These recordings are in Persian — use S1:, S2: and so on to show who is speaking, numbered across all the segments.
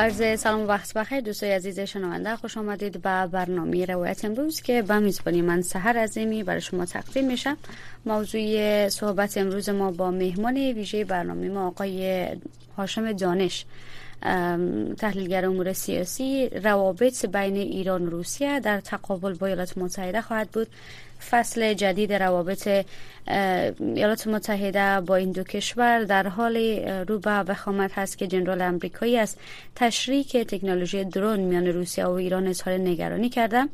S1: برز سلام وقت بخیر دوستای عزیز شنونده خوش آمدید به برنامه روایت امروز که به میزبانی من سهر عظیمی برای شما تقدیم میشم. موضوع صحبت امروز ما با مهمان ویژه برنامه ما آقای هاشم دانش تحلیلگر امور سیاسی روابط بین ایران و روسیه در تقابل با ایالات متحده خواهد بود. فصل جدید روابط ایالات متحده با این دو کشور در حال رو به وخامت هست که جنرال امریکایی است تشریک تکنولوژی درون میان روسیه و ایران اظهار نگرانی کرده.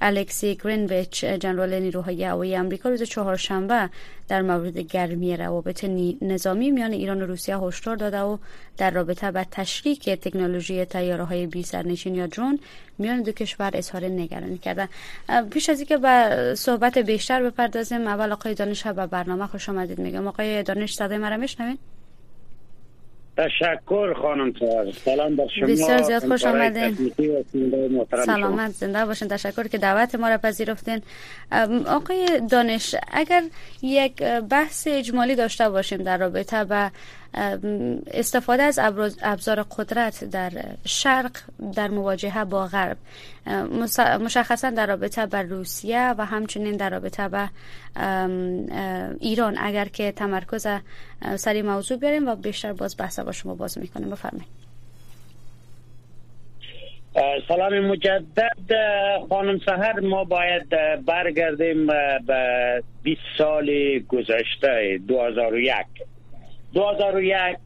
S1: الکسی گرینویچ جنرال نیروهای هوایی آمریکا روز چهارشنبه در مورد گرمی روابط نظامی میان ایران و روسیه هشدار داده و در رابطه با تشریک تکنولوژی تیاره های بی سرنشین یا درون میان دو کشور اظهار نگرانی کردن پیش از اینکه به صحبت بیشتر بپردازیم اول آقای دانش به برنامه خوش آمدید میگم. آقای دانش صدای مرا میشنوین
S2: تشکر خانم سلام بر شما.
S1: بسیار زیاد خوش آمدین. سلامت زنده باشین. تشکر که دعوت ما را پذیرفتین. آقای دانش اگر یک بحث اجمالی داشته باشیم در رابطه با استفاده از ابزار قدرت در شرق در مواجهه با غرب. مشخصا در رابطه با روسیه و همچنین در رابطه با ایران. اگر که تمرکز سری موضوع بیاریم و بیشتر باز بحث با شما باز می‌کنیم. بفرمایید.
S2: سلام مجدد. خانم سهر ما باید برگردیم به 20 سال گذشته 2001 2001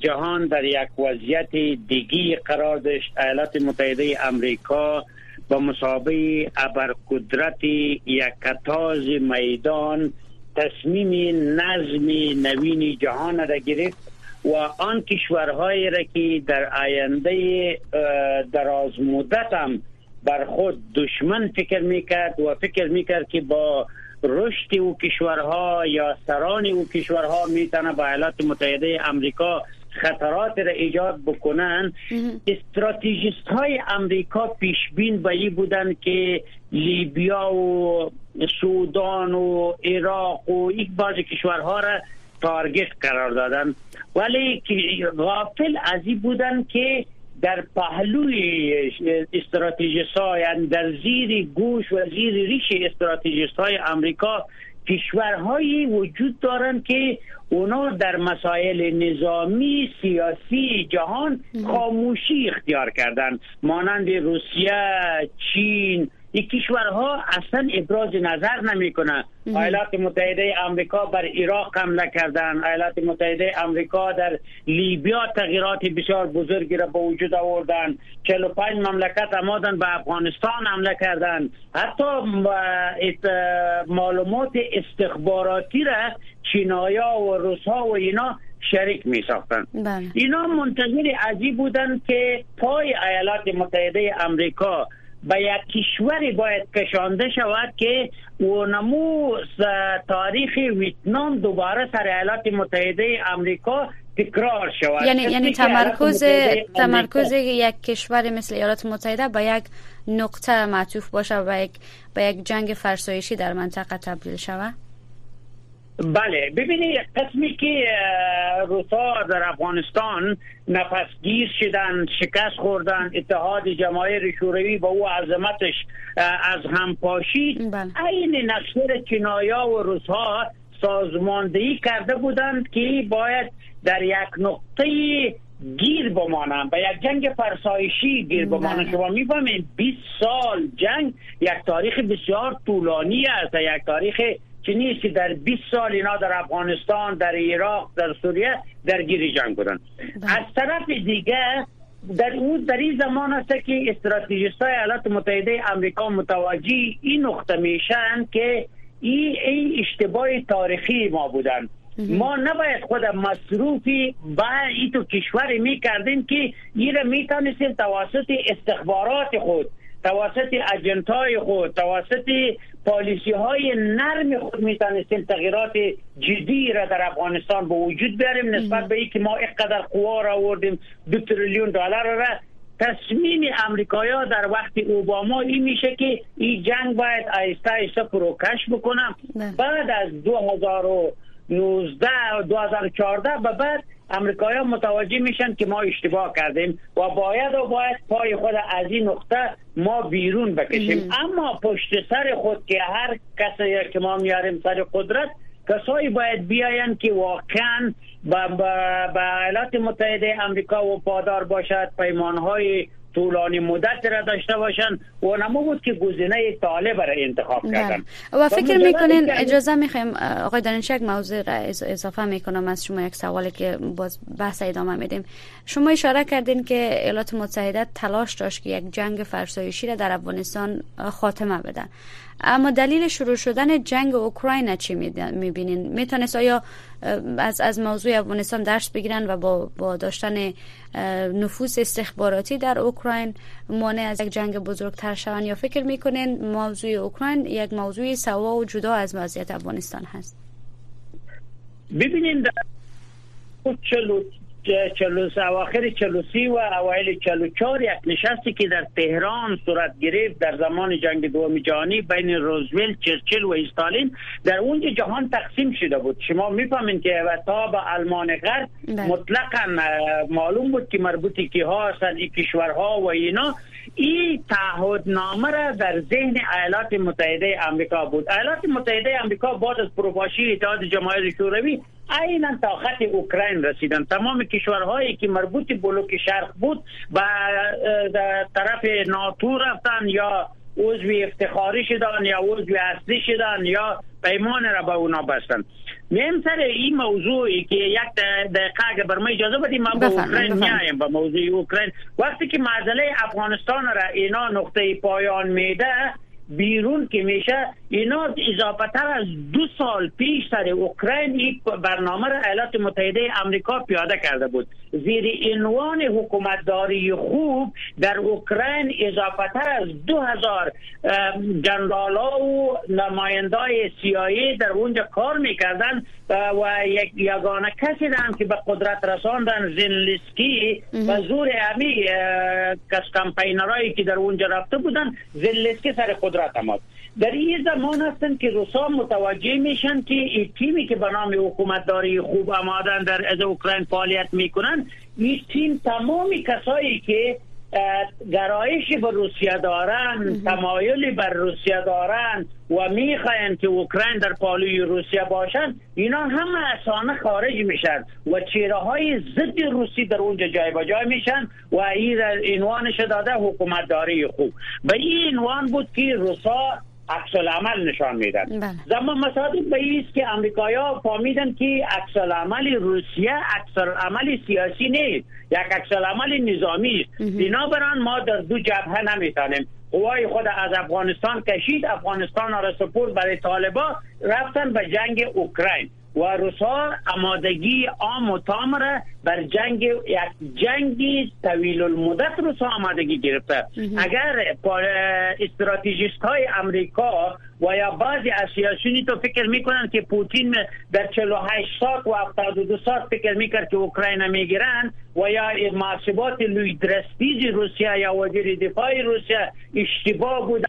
S2: جهان در یک وضعیت دیگی قرار داشت ایالات متحده امریکا با مسابقه ابرقدرت یک کتاز میدان تصمیم نظم نوین جهان را گرفت و آن کشورهایی را که در آینده دراز مدت هم بر خود دشمن فکر می‌کرد و فکر می‌کرد که با رشد او کشورها یا سران او کشورها می‌تونه با ایالات متحده امریکا خطرات را ایجاد بکنن. استراتیجیست های امریکا پیش بین به بودن که لیبیا و سودان و عراق و یک بعض کشورها را تارگت قرار دادن ولی غافل از این بودن که در پهلوی استراتیجیست ها یعنی در زیر گوش و زیر ریش استراتیجیست های امریکا کشورهایی وجود دارند که اونا در مسائل نظامی سیاسی جهان خاموشی اختیار کردند. مانند روسیه چین این کشورها اصلا ابراز نظر نمی‌کنه ایالات متحده آمریکا بر عراق حمله کردن. ایالات متحده آمریکا در لیبیا تغییرات بسیار بزرگی را به وجود آوردن. 45 مملکت آمدن به افغانستان حمله کردن. حتی معلومات استخباراتی را چینایا و روسها و اینا شریک می ساختن بله. اینا منتظر عجیب بودن که پای ایالات متحده آمریکا به یک کشوری باید کشانده شود که نمو تاریخ ویتنام دوباره سر ایالات متحده امریکا تکرار شود.
S1: یعنی یعنی تمرکز تمرکز یک کشور مثل ایالات متحده به یک نقطه معطوف باشه و یک به یک جنگ فرسایشی در منطقه تبدیل شود؟
S2: بله ببینید قسمی که روسا در افغانستان نفسگیر شدن شکست خوردن اتحاد جماهیر شوروی با او عظمتش از هم پاشید بله. این نقشه چینایا و روسا سازماندهی کرده بودند که باید در یک نقطه گیر بمانند به یک جنگ فرسایشی گیر بله. شما می‌فهمید 20 سال جنگ یک تاریخ بسیار طولانی است یک تاریخ که نیست که در 20 سال اینا در افغانستان در عراق در سوریه درگیر جنگ بودن بله. از طرف دیگه در اون در این زمان است که استراتژیست های ایالات متحده امریکا متوجه این نقطه میشن که این ای اشتباه تاریخی ما بودن. ما نباید خود مصروفی با این تو کشور می کردیم که این را می توسط استخبارات خود توسط اجنت های خود توسط پالیسی های نرم خود می‌تونستیم تغییرات جدی را در افغانستان به وجود بیاریم نسبت به اینکه ما اینقدر قوا را آوردیم دو تریلیون دلار را. تصمیم امریکایا در وقت اوباما این میشه که این جنگ باید آیسته آیسته پروکش بکنم. بعد از 2019 2014 به بعد امریکایی متوجه میشن که ما اشتباه کردیم و باید و باید پای خود از این نقطه ما بیرون بکشیم. اما پشت سر خود که هر کسی که ما میاریم سر قدرت کسایی باید بیاین که واقعا به ایالات متحده امریکا و پادار باشد پیمانهای طولانی مدت را داشته باشن. و نمو بود که گزینه طالب را انتخاب بله. کردن.
S1: و فکر می‌کنین اجازه می‌خوایم آقای دانشک موضوع را اضافه می‌کنم از شما یک سوالی که باز بحث ادامه میدیم. شما اشاره کردین که ایالات متحده تلاش داشت که یک جنگ فرسایشی را در افغانستان خاتمه بدن اما دلیل شروع شدن جنگ اوکراین چی می‌بینین؟ می‌تونست آیا از از موضوع افغانستان درس بگیرن و با با داشتن نفوذ استخباراتی در اوکراین مانع از یک جنگ بزرگتر شون یا فکر می‌کنین موضوع اوکراین یک موضوع سوا و جدا از وضعیت افغانستان هست؟
S2: ببینید اواخر چلوسی و اوایل چلو چار یک نشستی که در تهران صورت گرفت در زمان جنگ دوم جهانی بین روزولت چرچل و استالین در اونجا جهان تقسیم شده بود شما می‌فهمین که تا به آلمان غرب بله. مطلقا معلوم بود که مربوطی که ها هستند این کشورها و اینا این نامه را در ذهن ایالات متحده آمریکا بود ایالات متحده آمریکا بعد از پروپاشی اتحاد جماهیر شوروی عینا تا خط اوکراین رسیدن. تمام کشورهایی که مربوط بلوک شرق بود و طرف ناتو رفتن یا عضو افتخاری شدن یا عضو اصلی شدن یا پیمان را به اونا بستن. میم سر این موضوعی که یک دقیقه اگر بر ما اجازه بدیم ما به اوکراین میایم به موضوع اوکراین. وقتی که معضله افغانستان را اینا نقطه پایان میده بیرون که میشه اینا اضافه تر از دو سال پیش سر اوکراین یک برنامه را ایالات متحده امریکا پیاده کرده بود. زیر عنوان حکومتداری خوب در اوکراین اضافه تر از دو هزار جنرالا و نمایندای سیایی در اونجا کار می‌کردن و یک یگانه کسی هم که به قدرت رساندن زنلسکی و زور امی کس که در اونجا رفته بودن زنلسکی سر قدرت آمد. در این زمان هستن که روسا متوجه میشن که این تیمی که به نام حکومتداری خوب آمادن در از اوکراین فعالیت می‌کنن این تیم تمامی کسایی که گرایش به روسیه دارن تمایلی بر روسیه دارن و می‌خواین که اوکراین در پالوی روسیه باشن اینا همه اسانه خارج میشن و چهره های ضد روسی در اونجا جای با جای میشن و این عنوانش داده حکومت داری خوب. به این عنوان بود که روسا عکس عمل نشان میدن. بله. زمان مصادیق به است که امریکایا فهمیدن که عکس عمل روسیه عکس عمل سیاسی نیست یک عکس عمل نظامی است. بنابراین ما در دو جبهه نمی‌تونیم. قوای خود از افغانستان کشید افغانستان را سپرد برای طالبا رفتن به جنگ اوکراین. و روسا آمادگی عام و تام را بر جنگ یک جنگی طویل المدت روسا آمادگی گرفته. اگر استراتیجیست های امریکا و یا بعضی از سیاسیونی تو فکر می‌کنن که پوتین در 48 ساعت و 72 ساعت فکر می‌کرد که اوکراین می‌گیرن و یا محاسبات لوی درستیز روسیه یا وزیر دفاع روسیه اشتباه بود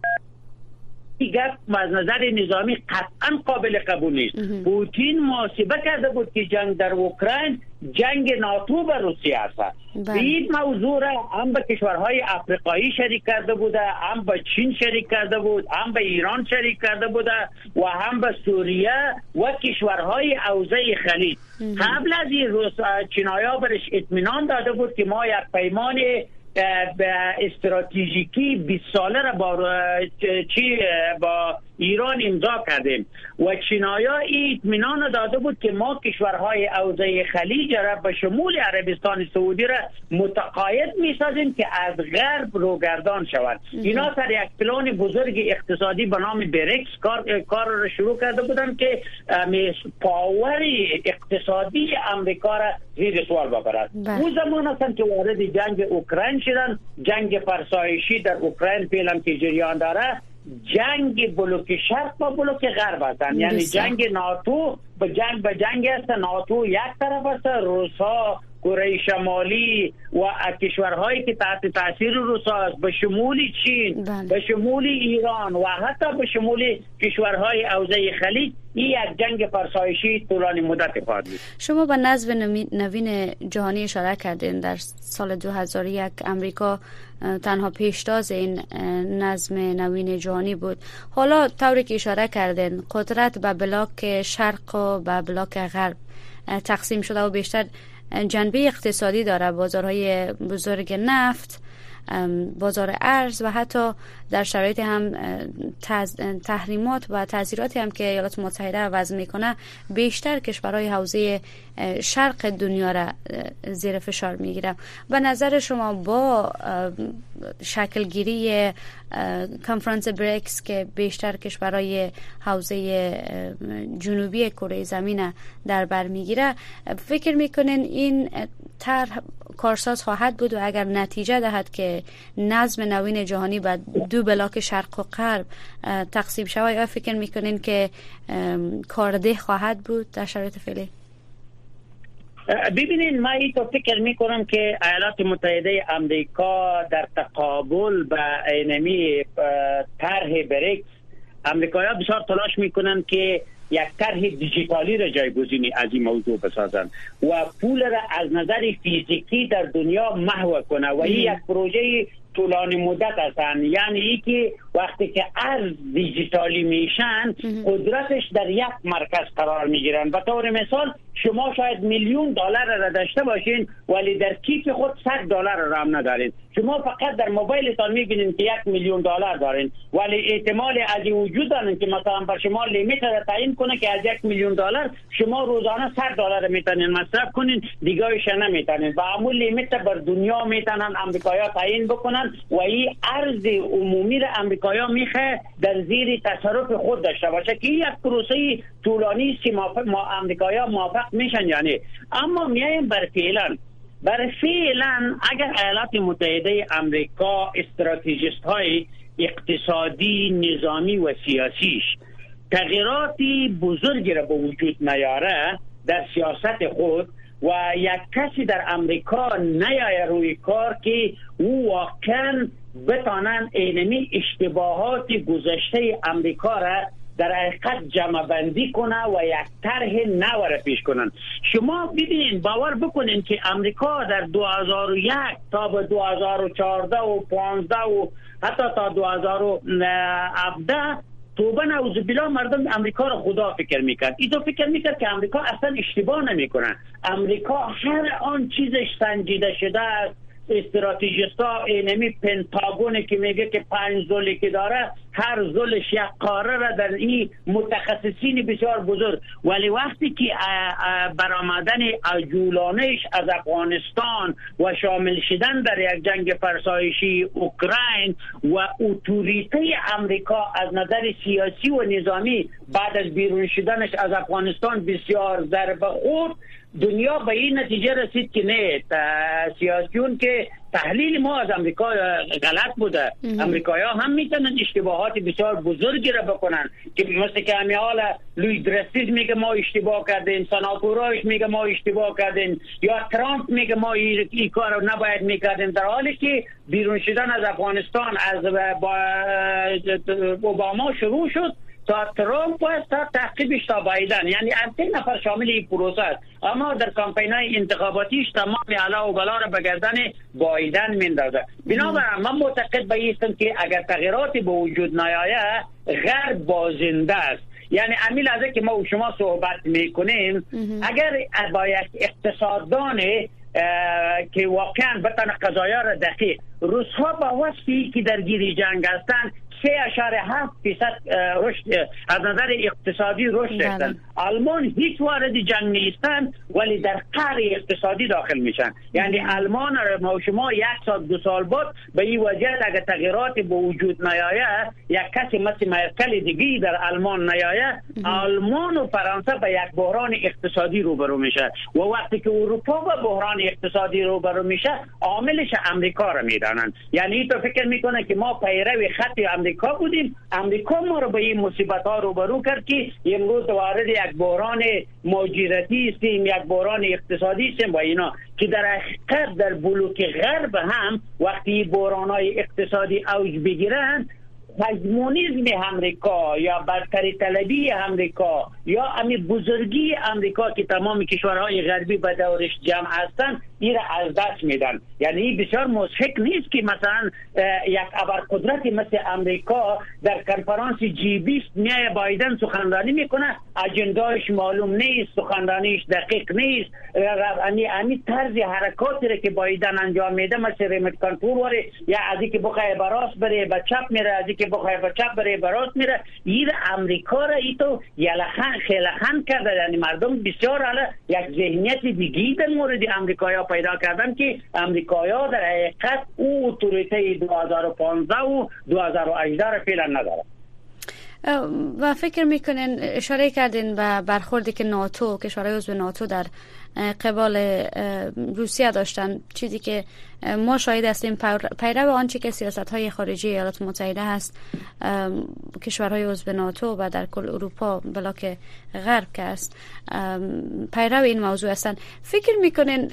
S2: گپ از نظر نظامی قطعا قابل قبول نیست. پوتین محاسبه کرده بود که جنگ در اوکراین جنگ ناتو به روسیه است. بله. این موضوع را هم به کشورهای افریقایی شریک کرده بوده هم به چین شریک کرده بود هم به ایران شریک کرده بوده و هم به سوریه و کشورهای اوزه خلیج. قبل از این روس چینایا برش اطمینان داده بود که ما یک پیمان به استراتژیکی 20 ساله را با چی با ایران امضا کردیم و چینایا اطمینان داده بود که ما کشورهای اوزه خلیج را به شمول عربستان سعودی را متقاعد می‌سازیم که از غرب روگردان شود. اینا سر یک پلان بزرگ اقتصادی به نام بریکس کار, کار را شروع کرده بودن که پاور اقتصادی امریکا را زیر سوال ببرد. بله. او زمان هستند که وارد جنگ اوکراین شدن جنگ فرسایشی در اوکراین پیلم که جریان داره جنگ بلوک شرق با بلوک غرب هستند یعنی جنگ ناتو به جنگ به جنگ است. ناتو یک طرف است. روس ها کره شمالی و کشورهایی که تحت تاثیر روس است به شمول چین بله. به شمول ایران و حتی به شمول کشورهای اوزه خلیج این یک جنگ فرسایشی طولانی مدت خواهد
S1: شما به نظم نوین جهانی اشاره کردین در سال 2001 امریکا تنها پیشتاز این نظم نوین جهانی بود حالا طوری که اشاره کردین قدرت به بلاک شرق و به بلاک غرب تقسیم شده و بیشتر جنبه اقتصادی داره بازارهای بزرگ نفت. بازار ارز و حتی در شرایط هم تحریمات و تاثیراتی هم که ایالات متحده وضع می‌کنه بیشتر کشورهای حوزه شرق دنیا را زیر فشار می‌گیره. و نظر شما با شکلگیری کنفرانس بریکس که بیشتر کشورهای حوزه جنوبی کره زمین در بر می‌گیره فکر می‌کنین این طرح کارساز خواهد بود و اگر نتیجه دهد که نظم نوین جهانی به دو بلاک شرق و غرب تقسیم شود یا فکر می‌کنین که کارده خواهد بود در شرایط فعلی؟
S2: ببینید من ای تو فکر می کنم که ایالات متحده امریکا در تقابل به اینمی طرح بریکس امریکایی بسیار تلاش می‌کنن که یک طرح دیجیتالی را جایگزینی از این موضوع بسازن و پول را از نظر فیزیکی در دنیا محو کنه و این یک پروژه طولانی مدت هستن. یعنی ای که وقتی که ارز دیجیتالی میشن قدرتش در یک مرکز قرار می‌گیرن. به طور مثال شما شاید میلیون دلار را داشته باشین ولی در کیف خود 100 دلار را هم ندارین. شما فقط در موبایلتان می‌بینید که یک میلیون دلار دارین. ولی احتمال از وجود دارن که مثلا بر شما لیمیت را تعیین کنه که از یک میلیون دلار شما روزانه 100 دلار می‌تونین مصرف کنین دیگهش نمی‌تونین. و همون لیمیت بر دنیا می‌تونن امریکایا تعیین بکنن و این ارز عمومی را امریکایا میخه در زیر تصرف خود داشته باشه که یک پروسه طولانی که ما امریکایا موافق میشن یعنی اما میایم بر فعلا. بر فعلا اگر ایالات متحده امریکا استراتیجیست های اقتصادی نظامی و سیاسیش تغییراتی بزرگی را به وجود نیاره در سیاست خود و یک کسی در امریکا نیایه روی کار که او واقعا بتانن اینمی اشتباهات گذشته امریکا را در حقیقت جمع بندی کنه و یک طرح نو پیش کنن. شما ببینید باور بکنین که امریکا در 2001 تا به 2014 و 15 و حتی تا 2017 توبه نعوذ بالله مردم امریکا را خدا فکر می‌کرد. ایتو فکر می‌کرد که امریکا اصلا اشتباه نمی‌کنه. امریکا هر آن چیزش سنجیده شده است. استراتیجیستا اینمی پنتاگون که میگه که پنج زولی که داره هر زلش یک قاره را در این متخصصین بسیار بزرگ. ولی وقتی که برآمدن جولانش از افغانستان و شامل شدن در یک جنگ فرسایشی اوکراین و اتوریته امریکا از نظر سیاسی و نظامی بعد از بیرون شدنش از افغانستان بسیار ضربه خورد دنیا به این نتیجه رسید که نه سیاسیون که تحلیل ما از امریکا غلط بوده. امریکایی ها هم می‌تونن اشتباهات بسیار بزرگی را بکنن. که مثل که همی حال لوی درستیز میگه ما اشتباه کردیم سناتورایش میگه ما اشتباه کردیم یا ترامپ میگه ما این کار نباید می‌کردیم. در حالی که بیرون شدن از افغانستان از اوباما شروع شد. تا ترامپ و تا تعقیبش تا بایدن. یعنی سه نفر شامل این پروسه است. اما در کمپین های انتخاباتیش تمام علا و بلا را به گردن بایدن میندازه بنابراین من معتقد به ایستم که اگر تغییراتی به وجود نیایه غرب بازنده است. یعنی امیل از که ما و شما صحبت می‌کنیم اگر با یک اقتصاددان که واقعا بتن قضایا را دقیق روزها با وصفی که در گیری جنگ هستند 3.7 فیصد رشد از نظر اقتصادی رشد
S1: بله.
S2: داشتن آلمان هیچ وارد جنگ نیستن ولی در قهر اقتصادی داخل میشن. یعنی آلمان را ما شما یک سال دو سال بعد به این وجه اگر تغییرات به وجود نیایه یک کسی مثل مرکل دیگی در آلمان نیایه آلمان و فرانسه به یک بحران اقتصادی روبرو میشه. و وقتی که اروپا به بحران اقتصادی روبرو میشه عاملش امریکا را می‌دانند. یعنی تو فکر می‌کنه که ما پیرو خط امریکا بودیم. امریکا ما رو به این مصیبت ها روبرو کرد که امروز وارد یک بحران مهاجرتی استیم یک بحران اقتصادی استیم و اینا که در حقیقت در بلوک غرب هم وقتی بحران های اقتصادی اوج بگیرند هژمونیزم امریکا یا برتری طلبی امریکا یا امی بزرگی امریکا که تمام کشورهای غربی به دورش جمع هستند این را از دست میدن. یعنی بسیار مضحک نیست که مثلا یک ابرقدرت مثل امریکا در کنفرانس جی 20 میای بایدن سخنرانی می‌کنه. اجنداش معلوم نیست سخنرانیش دقیق نیست. یعنی امی طرز حرکاتی را که بایدن انجام میده مثل ریمت کنترل واره یا از که بخواه براست بره به چپ میره از که بخواه به چپ بره براست میره. این امریکا را ای تو یلخن خیلخن کرده. یعنی مردم بسیار حالا یک ذهنیت دیگی در مورد امریکا پیدا کردن که امریکایا در حقیقت او اتوریته 2015 و 2018 را فعلا نداره
S1: و فکر می‌کنین اشاره کردین به برخوردی که ناتو کشورهای عضو ناتو در قبال روسیه داشتن. چیزی که ما شاهد هستیم پیرو آنچه که سیاست های خارجی ایالات متحده هست کشورهای عضو ناتو و در کل اروپا بلاک غرب که است. پیرو این موضوع هستن. فکر می‌کنین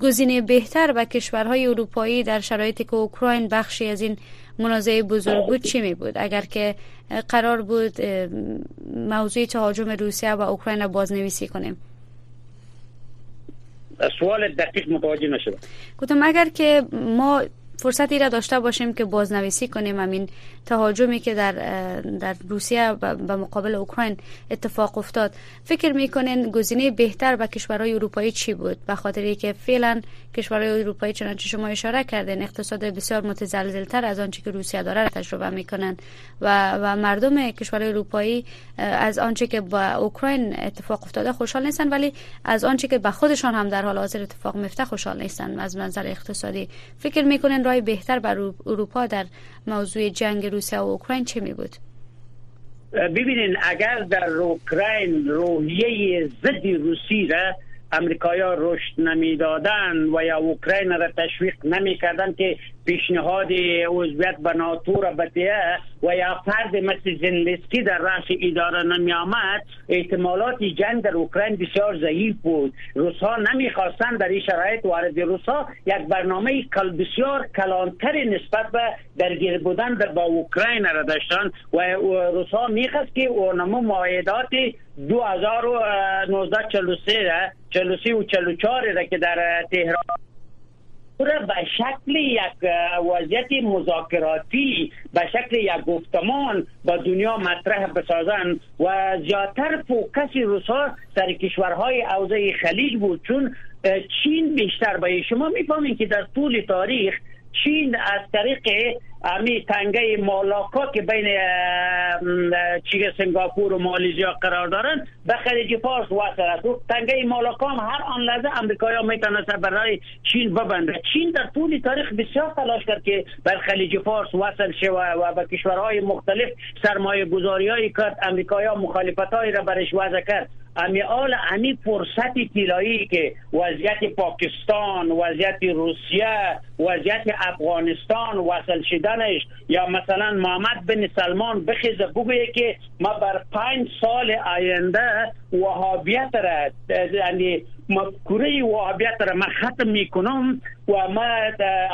S1: گزینه بهتر و کشورهای اروپایی در شرایطی که اوکراین بخشی از این منازعه بزرگ بود چی می بود اگر که قرار بود موضوع تهاجم روسیه و اوکراین را بازنویسی کنیم.
S2: سوال دقیق متوجه نشده
S1: گفتم اگر که ما فرصتی را داشته باشیم که بازنویسی کنیم. همین تهاجمی که در در روسیه به مقابل اوکراین اتفاق افتاد. فکر می‌کنین گزینه بهتر به کشورهای اروپایی چی بود؟ به خاطر که فعلا کشورهای اروپایی چنانچه شما اشاره کردین اقتصاد بسیار متزلزلتر از آنچه که روسیه داره تجربه می‌کنن. و و مردم کشورهای اروپایی از آنچه که با اوکراین اتفاق افتاده خوشحال نیستن ولی از آنچه که به خودشان هم در حال حاضر اتفاق میفته خوشحال نیستن از منظر اقتصادی. فکر می‌کنن راه بهتر بر اروپا در موضوع جنگ روسیه و اوکراین چه می بود؟
S2: ببینین اگر در اوکراین روحیه ضد روسی را امریکایا رشد نمی‌دادن و یا اوکراین را تشویق نمی‌کردن که پیشنهاد عضویت به ناتو را بتیه و یا فرد مثل زنلسکی در رأس اداره نمی آمد احتمالات جنگ در اوکراین بسیار ضعیف بود. روسا نمی‌خواستن در این شرایط وارد روسا یک برنامه کل بسیار کلانتر نسبت به درگیر بودن در با اوکراین را داشتن و روسا می‌خواست که اونمو معایدات 2019 43 43 و 44 را که در تهران به شکل یک وضعیت مذاکراتی به شکل یک گفتمان با دنیا مطرح بسازن و زیادتر فوکس روسا سر کشورهای اوضاع خلیج بود. چون چین بیشتر. به شما می‌فهمین که در طول تاریخ چین از طریق امی تنگه مالاکا که بین چیه سنگاپور و مالیزیا قرار دارن به خلیج فارس وصل است. تنگه مالاکا هر آن لحظه امریکایی می‌تونست برای چین ببنده چین در طول تاریخ بسیار تلاش کرد که بر خلیج فارس وصل شه و به کشورهای مختلف سرمایه گذاری کرد امریکایی ها مخالفت را برش وضع کرد. امی آل امی فرصت طلایی که وضعیت پاکستان وضعیت روسیه وضعیت افغانستان وصل شدنش یا مثلا محمد بن سلمان بخیزه بگویه که ما بر پنج سال آینده وهابیت را یعنی مفکوره وهابیت را ما ختم می‌کنم و ما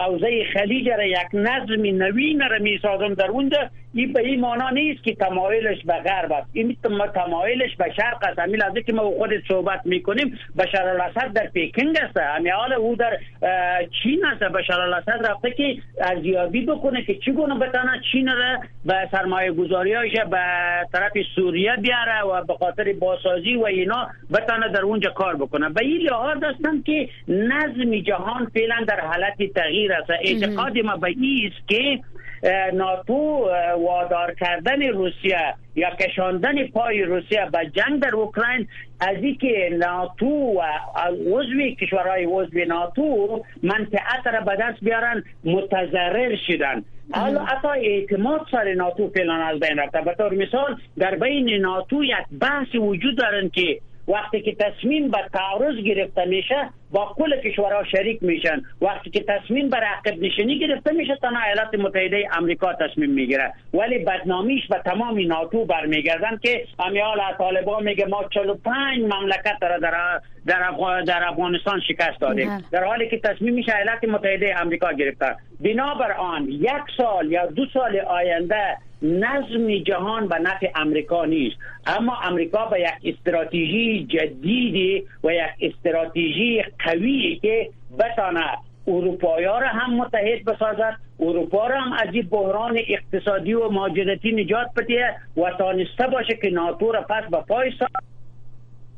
S2: اوضاع خلیج را یک نظم نوین را می سازم در اونجا این به این معنا نیست که تمایلش به غرب است. این تمایلش به شرق است. همین لحظه که ما خود صحبت می‌کنیم بشار الاسد در پیکنگ است. همین حال او در چین است. بشار الاسد رفته که ارزیابی بکنه که چگونه بتانه چین را به سرمایه گذاریاش به طرف سوریه بیاره و به خاطر باسازی و اینا بتانه در اونجا کار بکنه. به این لحاظ هستم که نظم جهان فعلا در حالت تغییر است. اعتقاد ما به است که ناتو وادار کردن روسیه یا کشاندن پای روسیه به جنگ در اوکراین از که ناتو و عضو کشورهای عضو ناتو منطقه را به دست بیارن متضرر شدن. حالا حتی اعتماد سر ناتو فعلا از بین رفته. به طور مثال در بین ناتو یک بحث وجود دارن که وقتی که تصمیم به تعرض گرفته میشه با کل کشورها شریک میشن. وقتی که تصمیم بر عقب نشینی گرفته میشه تنها ایالات متحده امریکا تصمیم می‌گیره. ولی بدنامیش به تمام ناتو برمیگردن که امیال طالبان میگه ما 45 مملکت را در در, در افغانستان شکست دادیم. بله. در حالی که تصمیم میشه ایالات متحده امریکا گرفته. بنابر آن یک سال یا دو سال آینده نظم جهان به نفع امریکا نیست. اما امریکا به یک استراتژی جدیدی و یک استراتژی قوی که بتانه اروپایا را هم متحد بسازد اروپا را هم از این بحران اقتصادی و ماجرتی نجات بده و تانسته باشه که ناتو را پس به پای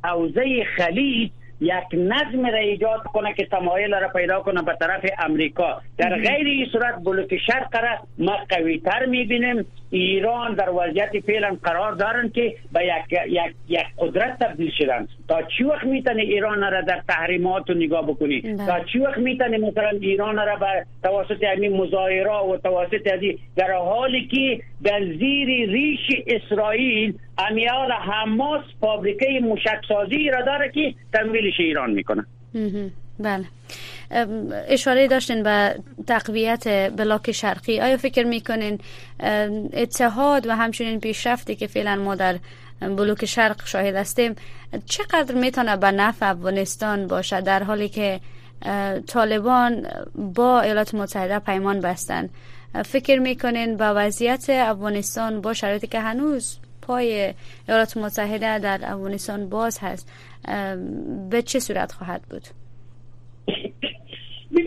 S2: حوزه خلیج یک نظم را ایجاد کنه که تمایل را پیدا کنه به طرف امریکا. در غیر این صورت بلوک شرق را ما قوی تر می‌بینیم. ایران در وضعیت فعلا قرار دارن که به یک, یک, یک قدرت تبدیل شدن. تا چی وقت می‌تونه ایران را در تحریمات نگاه بکنی؟ بله. تا چی وقت می‌تونه مثلا ایران را به توسط همین مظاهره و توسط ازی در حالی که در زیر ریش اسرائیل امیال حماس فابریکه مشکسازی را داره که تمویلش ایران می‌کنه.
S1: بله. اشاره داشتین به تقویت بلاک شرقی آیا فکر می‌کنین اتحاد و همچنین پیشرفتی که فعلا ما در بلوک شرق شاهد هستیم چقدر می‌تونه به نفع افغانستان باشه در حالی که طالبان با ایالات متحده پیمان بستن فکر می‌کنین با وضعیت افغانستان با شرایطی که هنوز پای ایالات متحده در افغانستان باز هست به چه صورت خواهد بود؟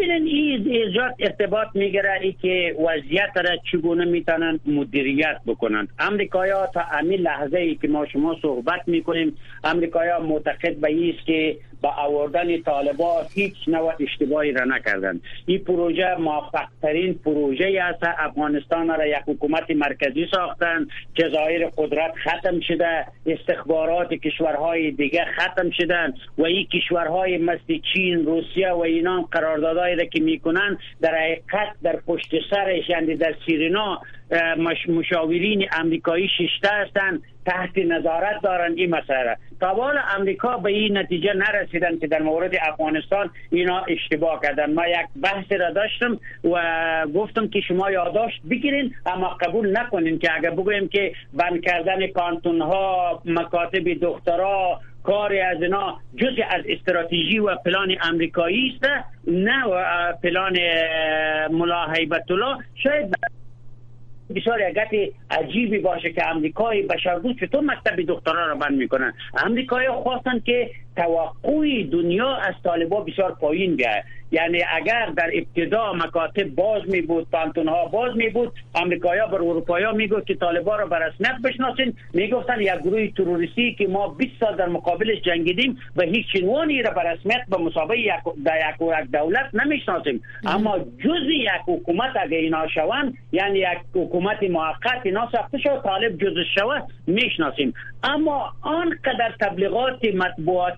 S2: ببینن این ایجاد ارتباط می‌گیره ای که وضعیت را چگونه می‌تونن مدیریت بکنند. امریکایا تا همین لحظه ای که ما شما صحبت می‌کنیم امریکایا معتقد به است که با آوردن طالبا هیچ نوع اشتباهی را نکردند. این پروژه موفق ترین پروژه است. افغانستان را یک حکومت مرکزی ساختن جزایر قدرت ختم شده استخبارات کشورهای دیگه ختم شدن و این کشورهای مثل چین روسیه و اینان قراردادهایی را که می‌کنن در حقیقت در پشت سرش یعنی در سیرینا مشاورین امریکایی ششته هستند تحت نظارت دارند این مسئله تا امریکا به این نتیجه نرسیدن که در مورد افغانستان اینا اشتباه کردن. ما یک بحث را داشتم و گفتم که شما یادداشت بگیرین اما قبول نکنین که اگر بگویم که بند کردن کانتون ها مکاتب دخترا کاری از اینا جزء از استراتژی و پلان امریکایی است نه پلان ملا حیبت الله شاید بسیار یک عجیبی باشه که امریکای بشردوست چطور مکتب دخترها را بند می‌کنن؟ امریکایی خواستن که توقعی دنیا از طالبا بسیار پایین بیاید یعنی اگر در ابتدا مکاتب باز می بود پانتون ها باز می بود امریکایا بر اروپایا می گفت که طالبا را بر رسمیت بشناسین. می گفتن یک گروه تروریستی که ما 20 سال در مقابلش جنگیدیم و هیچ عنوانی را بر رسمیت به مسابقه یک در یک دولت نمی‌شناسیم. اما جز یک حکومت اگه اینا شوند یعنی یک حکومت موقت اینا ساخته شد طالب جز شود می‌شناسیم. اما آنقدر تبلیغات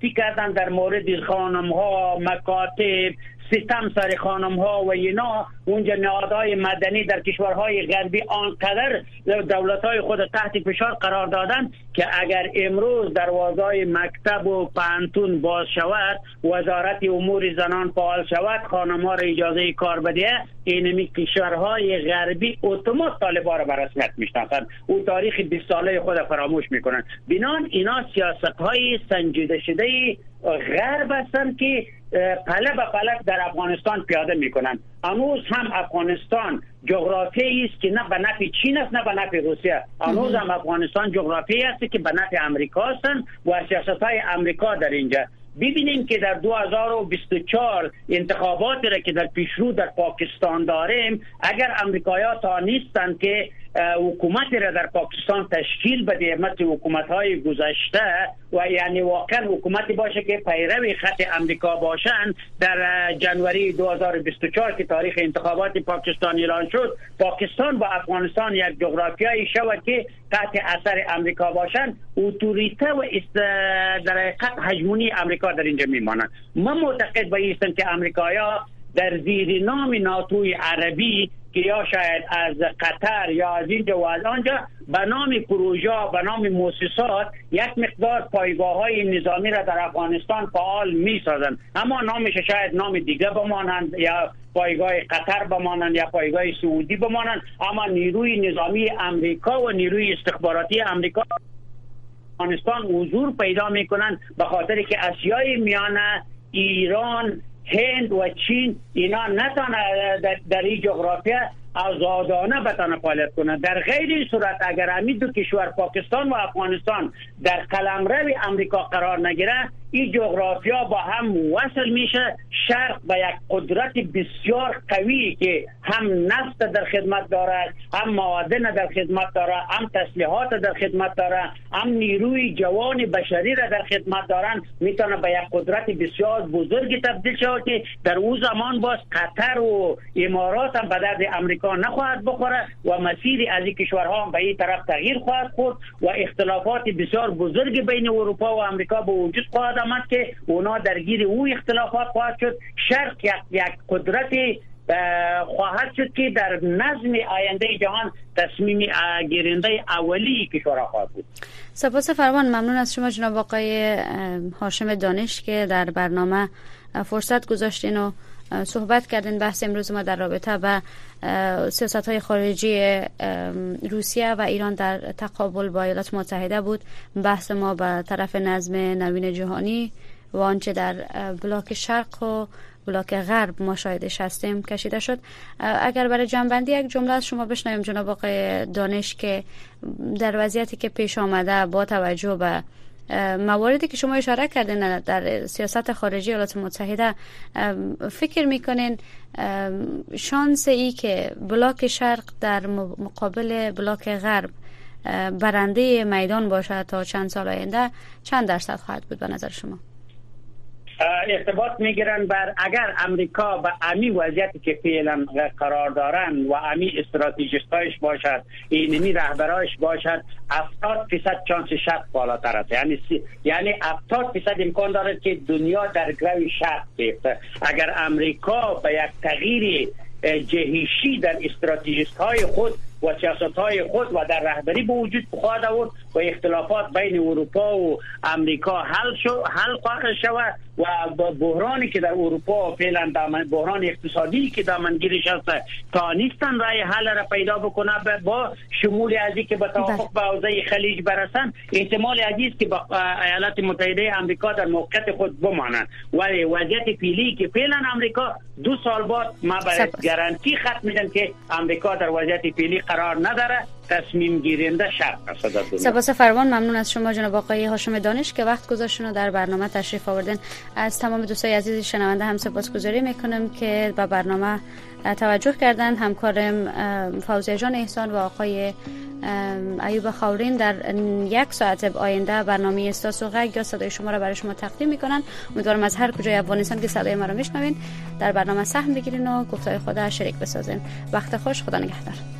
S2: مطبوعاتی کردن در مورد خانم ها مکاتب سیستم سر خانم ها و اینا. اونجا نهادهای مدنی در کشورهای غربی آنقدر دولت های خود تحت فشار قرار دادن که اگر امروز دروازه مکتب و پانتون باز شود وزارت امور زنان فعال شود خانم ها را اجازه کار بده اینمی کشورهای غربی اتومات طالبا را به رسمیت می‌شناسند. او تاریخ 20 ساله خود فراموش می‌کنن بنان اینا سیاست های سنجیده شده غرب هستند که پله به پله در افغانستان پیاده می‌کنن هنوز هم افغانستان جغرافی است که نه به نفع چین است نه به نفع روسیه هنوز هم افغانستان جغرافی است که به نفع امریکا هستند و سیاست های امریکا در اینجا. ببینیم که در 2024 انتخاباتی را که در پیشرو در پاکستان داریم اگر امریکایا تا نیستند که حکومتی را در پاکستان تشکیل بده مثل حکومت های گذشته و یعنی واقعا حکومتی باشه که پیرو خط امریکا باشند در جنوری 2024 که تاریخ انتخابات پاکستان اعلان شد پاکستان با افغانستان یک جغرافیایی شود که تحت اثر امریکا باشند اتوریته و در حقیقت هجمونی امریکا در اینجا میمانند. من معتقد به ایستم که امریکایا در زیر نام ناتوی عربی که یا شاید از قطر یا از اینجا و آنجا به نام پروژه به نام مؤسسات یک مقدار پایگاه های نظامی را در افغانستان فعال می سازند اما نامش شاید نام دیگه بمانند یا پایگاه قطر بمانند یا پایگاه سعودی بمانند. اما نیروی نظامی امریکا و نیروی استخباراتی امریکا افغانستان حضور پیدا می‌کنند به خاطر که اسیای میانه ایران هند و چین اینا نتانه در این جغرافیا آزادانه بتانه فعالیت کنه. در غیر این صورت اگر همین دو کشور پاکستان و افغانستان در قلمرو امریکا قرار نگیره این جغرافیا با هم وصل میشه. شرق به یک قدرت بسیار قوی که هم نفت در خدمت داره هم معادن در خدمت داره هم تسلیحات در خدمت داره هم نیروی جوان بشری را در خدمت دارن. می‌تونه به یک قدرت بسیار بزرگی تبدیل شود که در او زمان باز قطر و امارات هم به درد امریکا نخواهد بخوره و مسیر از این کشورها هم به این طرف تغییر خواهد خورد و اختلافات بسیار بزرگ بین اروپا و امریکا به وجود خواهد آمد که اونا درگیر او اختلافات خواهد شد. شرق یک, یک قدرت خواهد شد که در نظم آینده جهان تصمیم گیرنده اولی کشورها خواهد بود.
S1: سپاس فرمان ممنون از شما جناب آقای هاشم دانش که در برنامه فرصت گذاشتین و صحبت کردین بحث امروز ما در رابطه با سیاست های خارجی روسیه و ایران در تقابل با ایالات متحده بود. بحث ما به طرف نظم نوین جهانی و آنچه در بلاک شرق و بلاک غرب ما شاهدش هستیم کشیده شد. اگر برای جنبندی یک جمله از شما بشنویم جناب آقای دانش که در وضعیتی که پیش آمده با توجه به مواردی که شما اشاره کردین در سیاست خارجی ایالات متحده فکر می‌کنین شانس ای که بلاک شرق در مقابل بلاک غرب برنده میدان باشد تا چند سال آینده چند درصد خواهد بود به نظر شما؟
S2: ارتباط می‌گیرن بر اگر امریکا به امی وضعیتی که فعلا قرار دارن و امی استراتژیستایش باشد اینمی رهبرایش باشد 70 فیصد چانس شرق بالاتر است. یعنی یعنی 70 فیصد امکان دارد که دنیا در گروی شرق بیفته. اگر امریکا به یک تغییر جهیشی در استراتژیست های خود و سیاست های خود و در رهبری به وجود خواهد آورد و اختلافات بین اروپا و امریکا حل شو حل خواهد شود و بحرانی که در اروپا فعلا بحران اقتصادی که دامنگیرش هست تا نیستن رای حل را پیدا بکنه با شمول ازی که به توافق به حوزه خلیج برسن احتمال عزیز که با ایالات متحده امریکا در موقعیت خود بمانند. ولی وضعیت فعلی که فعلا امریکا دو سال بعد ما برای گارانتی ختم میدن که امریکا در وضعیت فعلی قرار نداره. تصمیم گیرنده شرق است
S1: سپاس فروان ممنون از شما جناب آقای هاشم دانش که وقت گذاشتن در برنامه تشریف آوردن از تمام دوستای عزیز شنونده هم سپاسگزاری می‌کنم که با برنامه توجه کردن. همکارم فوزیه جان احسان و آقای ایوب خاورین در یک ساعت آینده برنامه استاس و غگ یا صدای شما را برای شما تقدیم می‌کنن. امیدوارم از هر کجای افغانستان که صدای ما را میشنوین در برنامه سهم بگیرین و گفتای خدا شریک بسازین. وقت خوش خدا نگهدار.